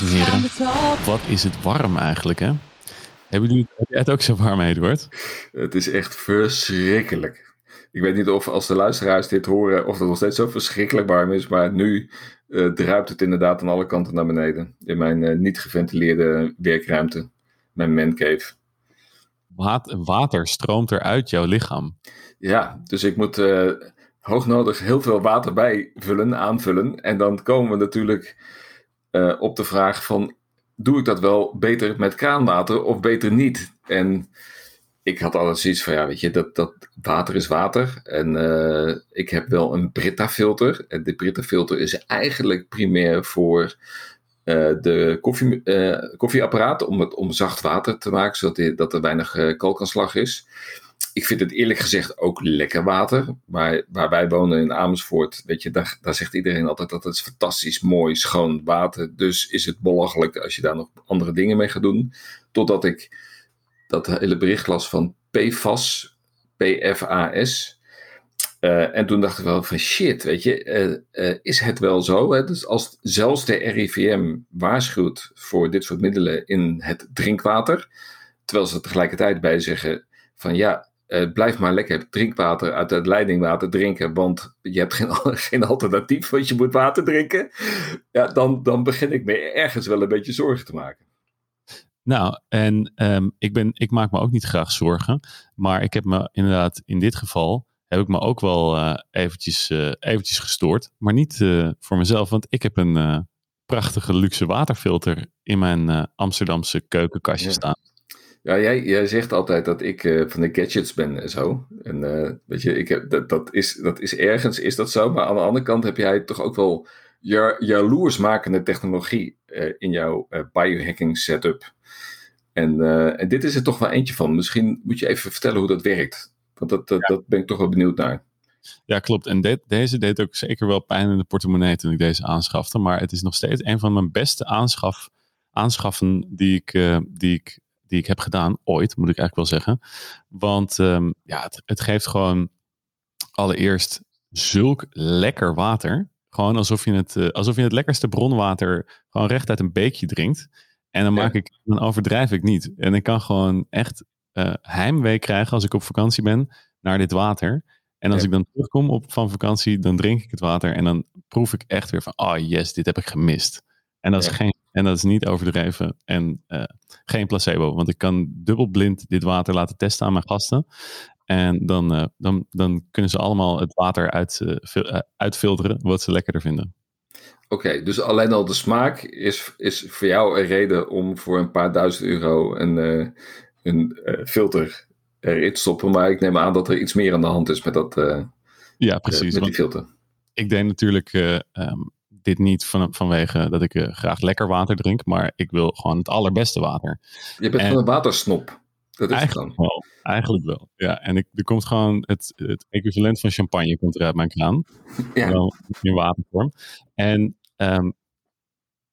Ja, dames en heren. Wat is het warm eigenlijk, hè? Hebben jullie het ook zo warm, Eduard? Het is echt verschrikkelijk. Ik weet niet of als de luisteraars dit horen, of het nog steeds zo verschrikkelijk warm is, maar nu uh, druipt het inderdaad aan alle kanten naar beneden. In mijn uh, niet geventileerde werkruimte, mijn mancave. Water, water stroomt er uit jouw lichaam. Ja, dus ik moet uh, hoognodig heel veel water bijvullen, aanvullen. En dan komen we natuurlijk uh, op de vraag van, doe ik dat wel beter met kraanwater of beter niet? En ik had altijd zoiets van, ja, weet je, dat, dat water is water. En uh, ik heb wel een Brita-filter. En de Brita-filter is eigenlijk primair voor uh, de koffie, koffieapparaat, om, het, om zacht water te maken, zodat die, dat er weinig kalkaanslag is. Ik vind het eerlijk gezegd ook lekker water. Maar waar wij wonen in Amersfoort, weet je, daar, daar zegt iedereen altijd dat het is fantastisch mooi, schoon water. Dus is het belachelijk als je daar nog andere dingen mee gaat doen. Totdat ik dat hele bericht las van PFAS, PFAS. Uh, en toen dacht ik wel van shit, weet je, uh, uh, is het wel zo? Hè? Dus als zelfs de RIVM waarschuwt voor dit soort middelen in het drinkwater, terwijl ze tegelijkertijd bij zeggen van ja, blijf maar lekker drinkwater uit het leidingwater drinken, want je hebt geen, geen alternatief, want je moet water drinken. Ja, dan, dan begin ik me ergens wel een beetje zorgen te maken. Nou, en um, ik, ben, ik maak me ook niet graag zorgen. Maar ik heb me inderdaad in dit geval. heb ik me ook wel uh, eventjes, uh, eventjes gestoord. Maar niet voor mezelf, want ik heb een prachtige luxe waterfilter in mijn Amsterdamse keukenkastje ja. staan. Ja, jij, jij zegt altijd dat ik van de gadgets ben en zo. En weet je, ik heb, dat, dat, is, dat is ergens is dat zo. Maar aan de andere kant heb jij toch ook wel ja, jaloersmakende technologie in jouw biohacking setup. En, en, dit is er toch wel eentje van. Misschien moet je even vertellen hoe dat werkt. Want dat, dat, ja. dat ben ik toch wel benieuwd naar. Ja, klopt. En de, deze deed ook zeker wel pijn in de portemonnee toen ik deze aanschafte. Maar het is nog steeds een van mijn beste aanschaf, aanschaffen die ik, die, ik, die ik heb gedaan. Ooit, moet ik eigenlijk wel zeggen. Want um, ja, het, het geeft gewoon allereerst zulk lekker water. Gewoon alsof je het, uh, alsof je het lekkerste bronwater gewoon recht uit een beekje drinkt. En dan, maak ik, dan overdrijf ik niet. En ik kan gewoon echt uh, heimwee krijgen als ik op vakantie ben naar dit water. En als ja. ik dan terugkom op, van vakantie, dan drink ik het water. En dan proef ik echt weer van, oh yes, dit heb ik gemist. En dat, ja. is, geen, en dat is niet overdreven en uh, geen placebo. Want ik kan dubbelblind dit water laten testen aan mijn gasten. En dan, uh, dan, dan kunnen ze allemaal het water uit, uitfilteren wat ze lekkerder vinden. Oké, okay, dus alleen al de smaak is, is voor jou een reden om voor een paar duizend euro een, uh, een uh, filter erin te stoppen. Maar ik neem aan dat er iets meer aan de hand is met, dat, uh, ja, precies, met die filter. Ik deed natuurlijk um, dit niet van, vanwege dat ik graag lekker water drink, maar ik wil gewoon het allerbeste water. Je bent en, gewoon een watersnop. Dat is eigenlijk wel. Eigenlijk wel. Ja, en ik, er komt gewoon het, het equivalent van champagne komt er uit mijn kraan. Ja. Wel in watervorm. En um,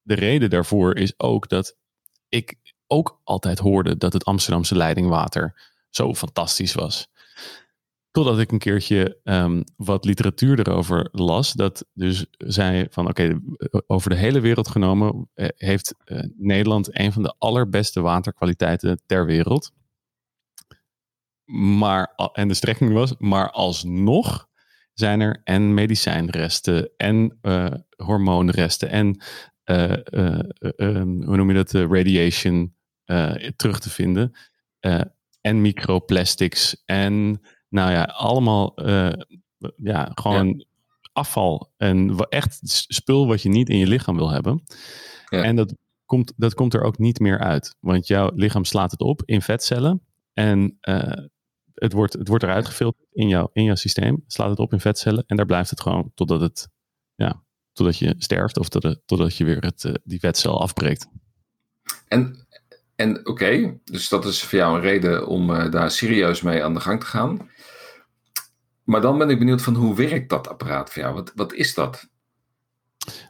de reden daarvoor is ook dat ik ook altijd hoorde dat het Amsterdamse leidingwater zo fantastisch was. Totdat ik een keertje um, wat literatuur erover las. Dat dus zei van oké, over de hele wereld genomen uh, heeft uh, Nederland een van de allerbeste waterkwaliteiten ter wereld. Maar, en de strekking was, maar alsnog zijn er en medicijnresten en uh, hormoonresten en uh, hoe noem je dat, radiation terug te vinden. en microplastics en nou ja, allemaal ja, gewoon ja. afval en echt spul wat je niet in je lichaam wil hebben. Ja. En dat komt, dat komt er ook niet meer uit, want jouw lichaam slaat het op in vetcellen en het wordt, het wordt eruit gefilterd in, jou, in jouw systeem. Slaat het op in vetcellen. En daar blijft het gewoon totdat, het, ja, totdat je sterft. Of totdat, totdat je weer het, uh, die vetcel afbreekt. En, en oké, dus dat is voor jou een reden om uh, daar serieus mee aan de gang te gaan. Maar dan ben ik benieuwd van hoe werkt dat apparaat voor jou? Wat, wat is dat?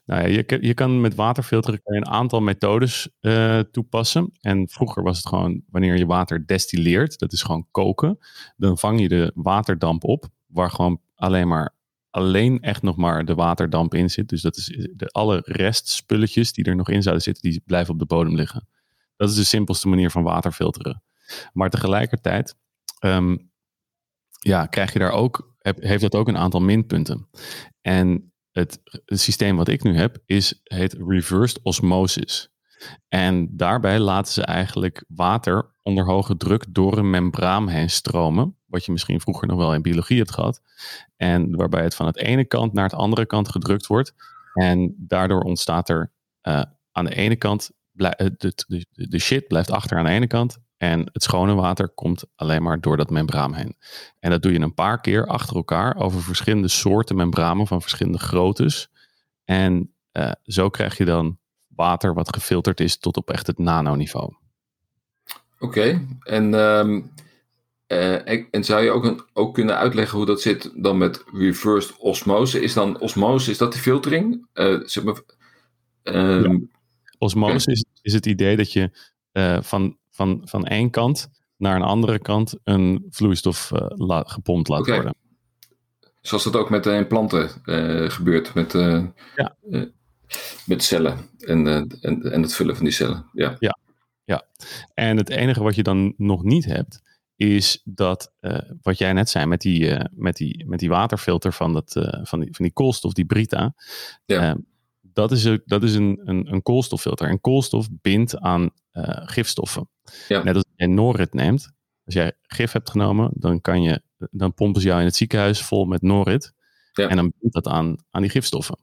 Nou ja, je, je kan met waterfilteren een aantal methodes uh, toepassen. En vroeger was het gewoon wanneer je water destilleert, dat is gewoon koken. Dan vang je de waterdamp op, waar gewoon alleen maar alleen echt nog maar de waterdamp in zit. Dus dat is de, alle restspulletjes die er nog in zouden zitten, die blijven op de bodem liggen. Dat is de simpelste manier van water filteren. Maar tegelijkertijd ehm, ja, krijg je daar ook, heeft dat ook een aantal minpunten. En het, systeem wat ik nu heb is, heet reversed osmosis. En daarbij laten ze eigenlijk water onder hoge druk door een membraan heen stromen. Wat je misschien vroeger nog wel in biologie hebt gehad. En waarbij het van het ene kant naar het andere kant gedrukt wordt. En daardoor ontstaat er uh, aan de ene kant, eh, de, de, de shit blijft achter aan de ene kant. En het schone water komt alleen maar door dat membraan heen. En dat doe je een paar keer achter elkaar over verschillende soorten membranen van verschillende groottes. En uh, zo krijg je dan water wat gefilterd is tot op echt het nanoniveau. Oké, en, um, en zou je ook, een, ook kunnen uitleggen hoe dat zit dan met reversed osmose? Is dan osmose, is dat de filtering? Uh, zeg maar, um, Osmose is, is het idee dat je uh, van, van, van één kant naar een andere kant een vloeistof la, gepompt laat okay. worden. Zoals dat ook met in planten gebeurt. Met, ja met cellen en, en, en het vullen van die cellen. Ja. ja. Ja, en het enige wat je dan nog niet hebt, is dat uh, wat jij net zei met die, uh, met die, met die waterfilter van, dat, van, die, van die koolstof, die Brita. Ja. Dat is, een, dat is een, een, een koolstoffilter. En koolstof bindt aan gifstoffen. Ja. Net als je Norit neemt. Als jij gif hebt genomen, dan, kan je, dan pompen ze jou in het ziekenhuis vol met Norit. Ja. En dan bindt dat aan, aan die gifstoffen.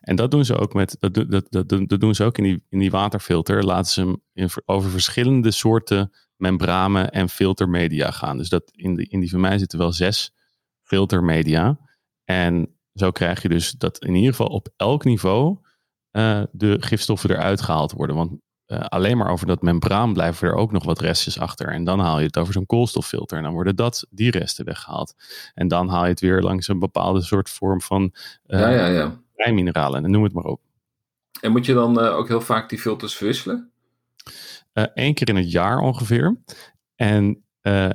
En dat doen ze ook met, dat, dat, dat, dat doen ze ook in die, in die waterfilter. Laten ze hem in, over verschillende soorten membranen en filtermedia gaan. Dus dat in, die in die van mij zitten wel zes filtermedia. En zo krijg je dus dat in ieder geval op elk niveau uh, de gifstoffen eruit gehaald worden. Want uh, alleen maar over dat membraan blijven er ook nog wat restjes achter. En dan haal je het over zo'n koolstoffilter. En dan worden dat, die resten weggehaald. En dan haal je het weer langs een bepaalde soort vorm van uh, ja, ja, ja en noem het maar op. En moet je dan uh, ook heel vaak die filters verwisselen? Eén keer in het jaar ongeveer. En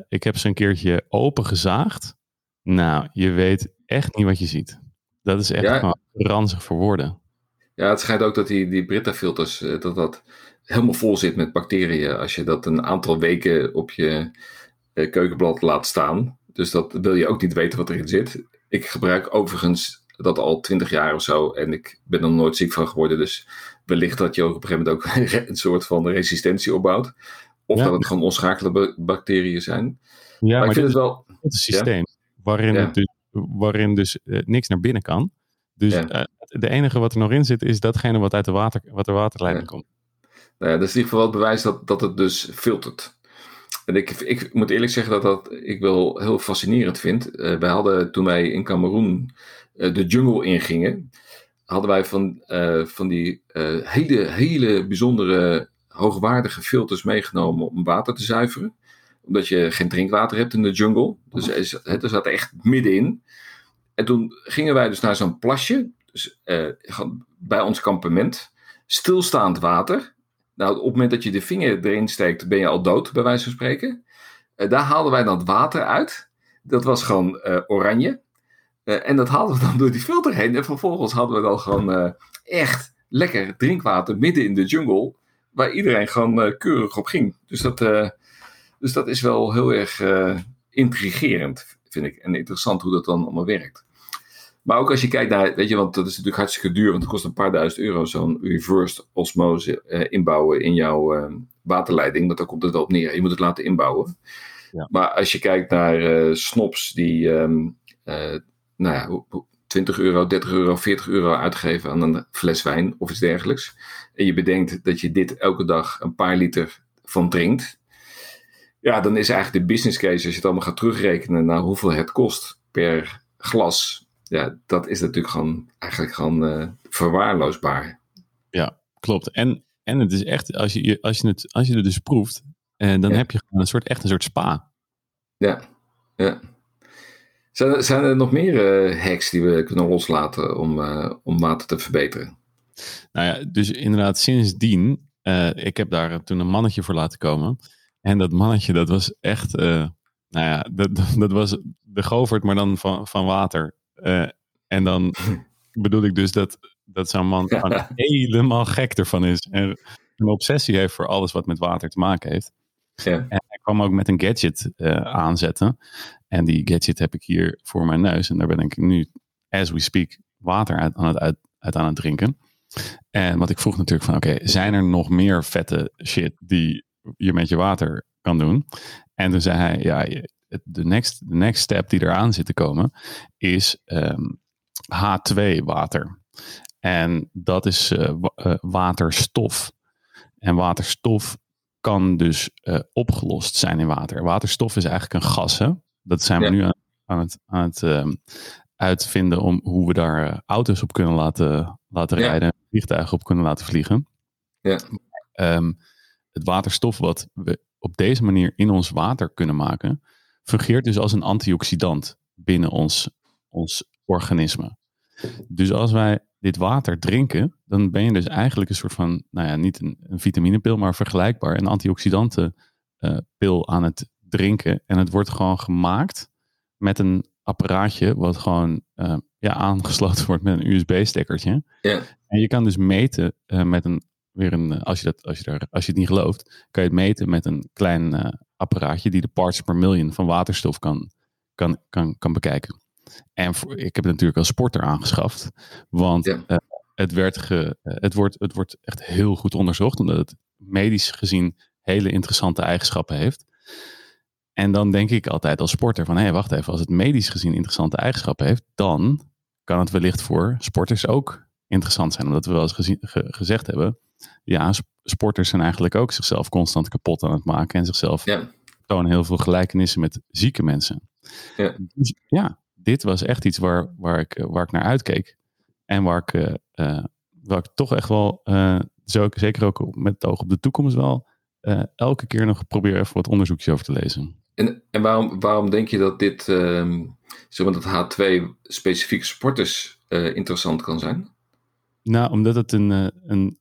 ik heb ze een keertje open gezaagd. Nou, je weet echt niet wat je ziet. Dat is echt ja. gewoon ranzig voor woorden. Ja, het schijnt ook dat die, die Brita-filters, dat dat helemaal vol zit met bacteriën. Als je dat een aantal weken op je keukenblad laat staan. Dus dat wil je ook niet weten wat erin zit. Ik gebruik overigens dat al twintig jaar of zo. En ik ben er nooit ziek van geworden. Dus wellicht dat je ook op een gegeven moment ook een soort van resistentie opbouwt. Of dat het gewoon onschakelijke bacteriën zijn. Ja, maar, maar ik vind het wel. Het systeem waarin, het dus, waarin dus uh, niks naar binnen kan. Dus uh, de enige wat er nog in zit is datgene wat uit de, water, wat de waterleiding komt. Nou ja, dat is in ieder geval het bewijs dat, dat het dus filtert. En ik, ik moet eerlijk zeggen dat dat ik wel heel fascinerend vind. Uh, wij hadden toen wij in Cameroen de jungle ingingen, hadden wij van, van die hele, hele bijzondere hoogwaardige filters meegenomen om water te zuiveren. Omdat je geen drinkwater hebt in de jungle. Dus er, er zat echt middenin. En toen gingen wij dus naar zo'n plasje, dus, bij ons kampement. Stilstaand water. Nou, op het moment dat je de vinger erin steekt, ben je al dood, bij wijze van spreken. Uh, daar haalden wij dan het water uit. Dat was gewoon uh, oranje. En dat haalden we dan door die filter heen. En vervolgens hadden we dan gewoon echt lekker drinkwater midden in de jungle. Waar iedereen gewoon keurig op ging. Dus dat, dus dat is wel heel erg intrigerend, vind ik. En interessant hoe dat dan allemaal werkt. Maar ook als je kijkt naar, weet je, want dat is natuurlijk hartstikke duur, want het kost een paar duizend euro zo'n reversed osmose uh, inbouwen in jouw uh, waterleiding, want daar komt het wel op neer. Je moet het laten inbouwen. Ja. Maar als je kijkt naar uh, snops die, um, nou ja, 20 euro, 30 euro, 40 euro uitgeven aan een fles wijn of iets dergelijks. En je bedenkt dat je dit elke dag een paar liter van drinkt. Ja, dan is eigenlijk de business case, als je het allemaal gaat terugrekenen naar hoeveel het kost per glas ja, dat is natuurlijk gewoon eigenlijk gewoon uh, verwaarloosbaar. Ja, klopt. En, en het is echt, als je, als je, het, als je het dus proeft, eh, dan heb je gewoon een soort, echt een soort spa. Ja, ja. Zijn er, zijn er nog meer uh, hacks die we kunnen loslaten om, uh, om water te verbeteren? Nou ja, dus inderdaad, sindsdien, uh, ik heb daar toen een mannetje voor laten komen. En dat mannetje, dat was echt, nou ja, dat, dat was de govert, maar dan van, van water. Uh, En dan bedoel ik dus dat, dat zo'n man gewoon helemaal gek ervan is. En een obsessie heeft voor alles wat met water te maken heeft. Ja. En hij kwam ook met een gadget eh, aanzetten. En die gadget heb ik hier voor mijn neus. En daar ben ik nu, as we speak, water uit, aan, het, uit, uit aan het drinken. En wat ik vroeg natuurlijk van, oké, zijn er nog meer vette shit die je met je water kan doen? En toen zei hij, ja, de next, next step die eraan zit te komen is ehm, H2 water. En dat is eh, eh, waterstof. En waterstof kan dus eh, opgelost zijn in water. Waterstof is eigenlijk een gas. Hè? Dat zijn we Ja. nu aan, aan het, aan het ehm, uitvinden om hoe we daar auto's op kunnen laten, laten Ja. rijden, vliegtuigen op kunnen laten vliegen. Ja. Ehm, het waterstof wat we op deze manier in ons water kunnen maken, fungeert dus als een antioxidant binnen ons, ons organisme. Dus als wij dit water drinken, dan ben je dus eigenlijk een soort van, nou ja, niet een, een vitaminepil, maar vergelijkbaar, een antioxidantenpil aan het drinken. En het wordt gewoon gemaakt met een apparaatje wat gewoon eh, ja, aangesloten wordt met een USB-stekkertje. Ja. En je kan dus meten eh, met een, weer een, eh, als je, dat, als, je daar, als je het niet gelooft, kan je het meten met een klein eh, apparaatje die de parts per million van waterstof kan, kan, kan, kan bekijken. En voor, ik heb het natuurlijk als sporter aangeschaft, want Ja. eh, het, werd ge, het, wordt, het wordt echt heel goed onderzocht, omdat het medisch gezien hele interessante eigenschappen heeft. En dan denk ik altijd als sporter van, hé, wacht even, als het medisch gezien interessante eigenschappen heeft, dan kan het wellicht voor sporters ook interessant zijn. Omdat we wel eens gezien, ge- gezegd hebben, ja, sp- sporters zijn eigenlijk ook zichzelf constant kapot aan het maken en zichzelf Ja. tonen heel veel gelijkenissen met zieke mensen. Ja. Dus ja, dit was echt iets waar, waar, ik, eh, waar ik naar uitkeek. En waar ik, eh, eh, waar ik toch echt wel, zo, zeker ook met het oog op de toekomst wel, elke keer nog probeer even wat onderzoekjes over te lezen. En, en waarom, waarom denk je dat dit, ehm, zeg maar, dat H2 specifiek sporters interessant kan zijn? Nou, omdat het een, een,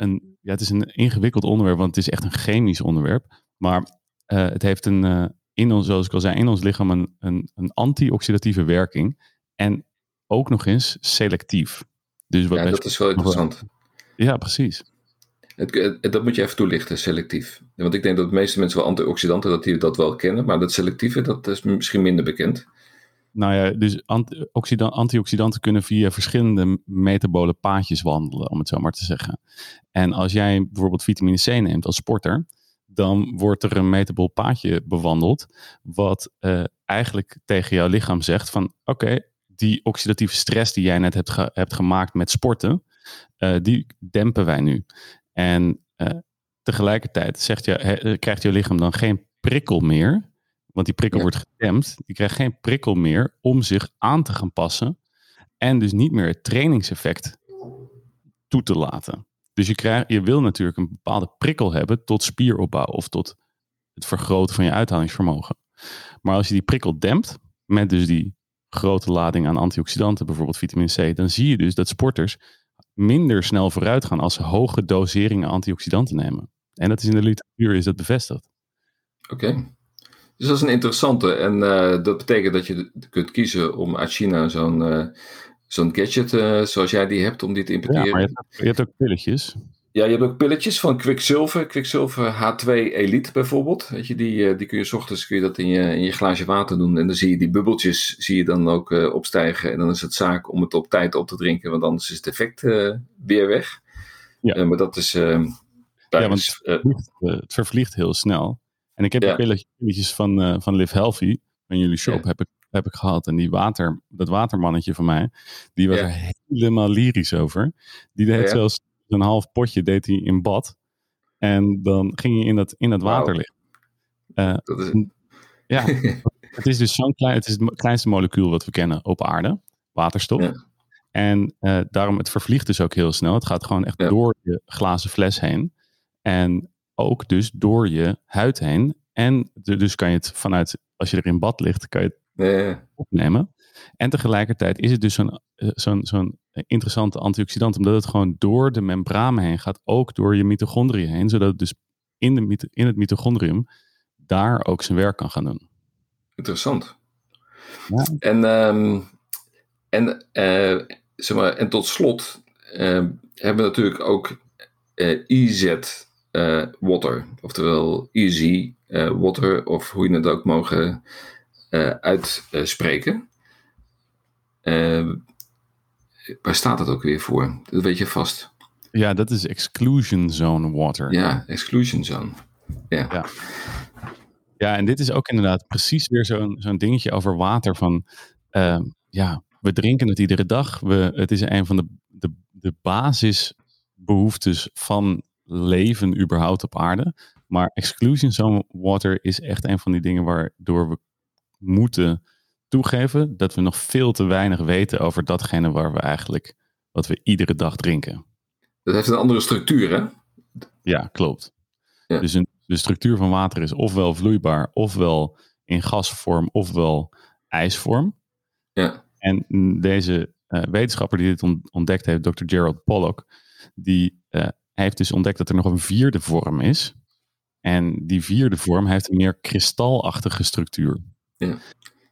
een, ja, het is een ingewikkeld onderwerp, want het is echt een chemisch onderwerp. Maar eh, het heeft een, eh, in ons, zoals ik al zei, in ons lichaam een, een, een antioxidatieve werking. En ook nog eens selectief. Dus wat Ja, dat is wel interessant. ja, precies. Het, het- dat moet je even toelichten, selectief. Want ik denk dat de meeste mensen wel antioxidanten, dat die dat wel kennen. Maar dat selectieve, dat is misschien minder bekend. Nou ja, dus antioxidan- antioxidanten kunnen via verschillende metabole paadjes wandelen, om het zo maar te zeggen. En als jij bijvoorbeeld vitamine C neemt als sporter, dan wordt er een metabol paadje bewandeld, wat eh, eigenlijk tegen jouw lichaam zegt van oké, die oxidatieve stress die jij net hebt, hebt gemaakt met sporten, eh, die dempen wij nu. En eh, tegelijkertijd zegt je, krijgt je lichaam dan geen prikkel meer, want die prikkel Ja. wordt gedempt. Die krijgt geen prikkel meer om zich aan te gaan passen. En dus niet meer het trainingseffect toe te laten. Dus je, krijgt, je wil natuurlijk een bepaalde prikkel hebben tot spieropbouw of tot het vergroten van je uithoudingsvermogen. Maar als je die prikkel dempt, met dus die grote lading aan antioxidanten, bijvoorbeeld vitamine C, dan zie je dus dat sporters minder snel vooruit gaan als ze hoge doseringen antioxidanten nemen. En dat is in de literatuur is dat bevestigd. Oké. Dus dat is een interessante. En eh, dat betekent dat je kunt kiezen om uit China zo'n eh, zo'n gadget, eh, zoals jij die hebt, om die te Ja, importeren. maar je hebt, ook- je hebt ook pilletjes. Ja, je hebt ook pilletjes van Quicksilver. Quicksilver H2 Elite bijvoorbeeld. Weet je, die, die kun je 's ochtends kun je dat in je, in je glaasje water doen. En dan zie je die bubbeltjes zie je dan ook opstijgen. En dan is het zaak om het op tijd op te drinken. Want anders is het effect weer weg. Ja. Maar dat is... Ja, want- vervliegt, eh, het vervliegt heel snel. En ik heb Ja. de pilletjes, van, eh, van Live Healthy, van jullie shop, Ja. heb, ik, heb ik gehad. En die water, dat watermannetje van mij, die was er helemaal lyrisch over. Die deed zelfs een half potje deed hij in bad. En dan ging je in dat, in dat water liggen. Eh, dat is, ja, het is dus zo'n klein, het is het kleinste molecuul wat we kennen op aarde, waterstof. Ja. En eh, daarom, het vervliegt dus ook heel snel. Het gaat gewoon echt Ja. door je glazen fles heen. En ook dus door je huid heen. En dus kan je het vanuit, als je er in bad ligt, kan je het eh, opnemen. En tegelijkertijd is het dus zo'n eh, zo'n zo'n interessante antioxidant, omdat het gewoon door de membranen heen gaat, ook door je mitochondriën heen, zodat het dus in, de, in het mitochondrium daar ook zijn werk kan gaan doen. interessant. Ja. En ehm, en, zeg maar, en tot slot hebben we natuurlijk ook EZ Water, oftewel Easy Water, of hoe je het ook mogen uitspreken. waar staat het ook weer voor? Dat weet je vast. Ja, dat is exclusion zone water. Ja, exclusion zone. Ja. ja. Ja, en dit is ook inderdaad precies weer zo'n zo'n dingetje over water. Van uh, ja, we drinken het iedere dag. We, het is een van de, de, de basisbehoeftes van leven überhaupt op aarde. Maar exclusion zone water is echt een van die dingen waardoor we moeten toegeven dat we nog veel te weinig weten over datgene waar we eigenlijk, wat we iedere dag drinken. Dat heeft een andere structuur, hè? Ja, klopt. Ja. Dus een, de structuur van water is ofwel vloeibaar, ofwel in gasvorm, ofwel ijsvorm. Ja. En deze uh, wetenschapper die dit ontdekt heeft, Dr. Gerald Pollock, die uh, heeft dus ontdekt dat er nog een vierde vorm is. En die vierde vorm heeft een meer kristalachtige structuur. Ja.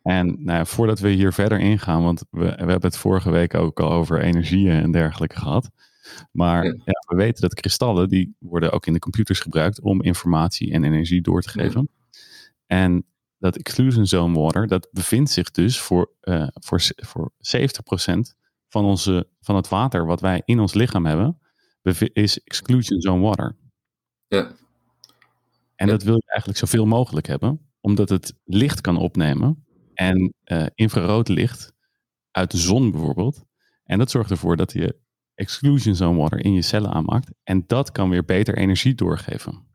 En nou, voordat we hier verder ingaan, want we, we hebben het vorige week ook al over energieën en dergelijke gehad. Maar ja. we weten dat kristallen, die worden ook in de computers gebruikt om informatie en energie door te geven. En dat exclusion zone water, dat bevindt zich dus voor, uh, voor, voor 70% van, onze, van het water wat wij in ons lichaam hebben, is exclusion zone water. Ja. En dat wil je eigenlijk zoveel mogelijk hebben, omdat het licht kan opnemen en uh, infrarood licht uit de zon bijvoorbeeld. En dat zorgt ervoor dat je exclusion zone water in je cellen aanmaakt. En dat kan weer beter energie doorgeven.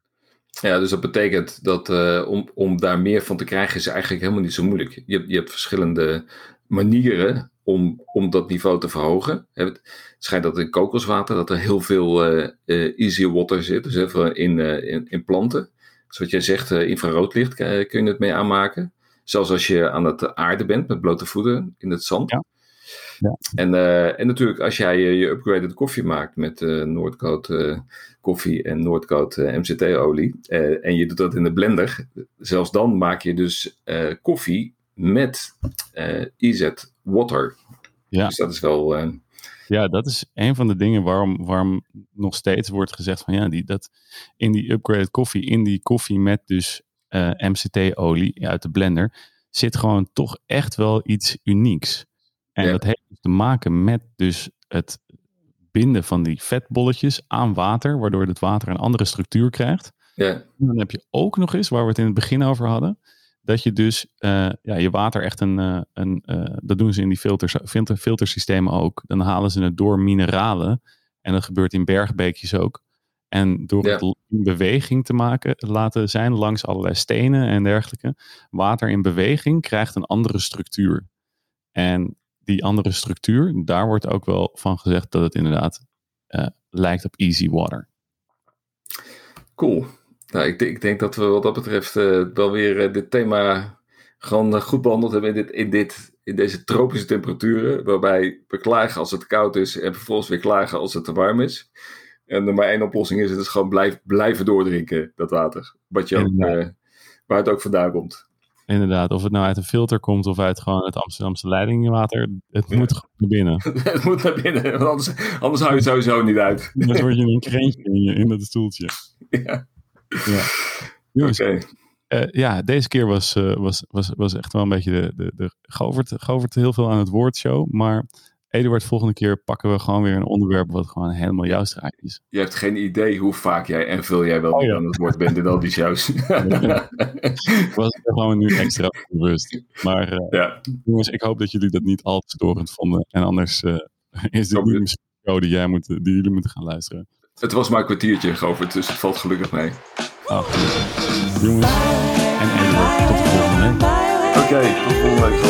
Ja, dus dat betekent dat uh, om, om daar meer van te krijgen is eigenlijk helemaal niet zo moeilijk. Je, je hebt verschillende manieren om, om dat niveau te verhogen. Het schijnt dat in kokoswater dat er heel veel uh, easy water zit, dus even in, in, in, planten. Dus wat jij zegt, infraroodlicht kun je het mee aanmaken. Zelfs als je aan het aarde bent met blote voeten in het zand. Ja. Ja. En, uh, en natuurlijk, als jij je, je upgraded koffie maakt met uh, Noordcoat uh, koffie en Noordcoat MCT-olie. en je doet dat in de blender. Zelfs dan maak je dus koffie met EZ water. Ja. Dus dat is wel. Ja, dat is een van de dingen waarom, waarom nog steeds wordt gezegd van ja, die, dat in die upgraded koffie, in die koffie met dus MCT-olie uit de blender, zit gewoon toch echt wel iets unieks. En dat heeft dus te maken met dus het binden van die vetbolletjes aan water, waardoor het water een andere structuur krijgt. Ja. En dan heb je ook nog eens, waar we het in het begin over hadden, dat je dus uh, ja, je water echt een, uh, een uh, dat doen ze in die filters, filter, filtersystemen ook. Dan halen ze het door mineralen en dat gebeurt in bergbeekjes ook. En door Ja. het in beweging te maken, laten zijn langs allerlei stenen en dergelijke, water in beweging krijgt een andere structuur. En die andere structuur, daar wordt ook wel van gezegd dat het inderdaad eh, lijkt op easy water. Cool. Nou, ik, ik denk dat we wat dat betreft eh, wel weer eh, dit thema gewoon eh, goed behandeld hebben in, dit, in, dit, in deze tropische temperaturen. Waarbij we klagen als het koud is en vervolgens weer klagen als het te warm is. En er maar één oplossing is, het is gewoon blijf, blijven doordrinken, dat water. Wat je ook, waar het ook vandaan komt. Inderdaad, of het nou uit een filter komt of uit gewoon het Amsterdamse leidingwater, het moet gewoon naar binnen. het moet naar binnen, want anders, anders hou je het sowieso niet uit. Anders word je een krentje in, je, in dat stoeltje. ja. Ja. Jongens, Oké. eh, ja, deze keer was, eh, was, was, was echt wel een beetje de, de, de Govert, Govert heel veel aan het woordshow. Maar Eduard, volgende keer pakken we gewoon weer een onderwerp wat gewoon helemaal jouw straat is. Je hebt geen idee hoe vaak jij en veel jij wel Oh, ja. aan het woord bent in al die shows. Ik was er gewoon nu extra bewust. Maar eh, ja, jongens, ik hoop dat jullie dat niet al te storend vonden. En anders is dit niet je- misschien een show die, jij moet, die jullie moeten gaan luisteren. Het was maar een kwartiertje, Govert, dus het valt gelukkig mee. Ah, jongens en Eduard, tot de volgende. Oké, tot volgende week.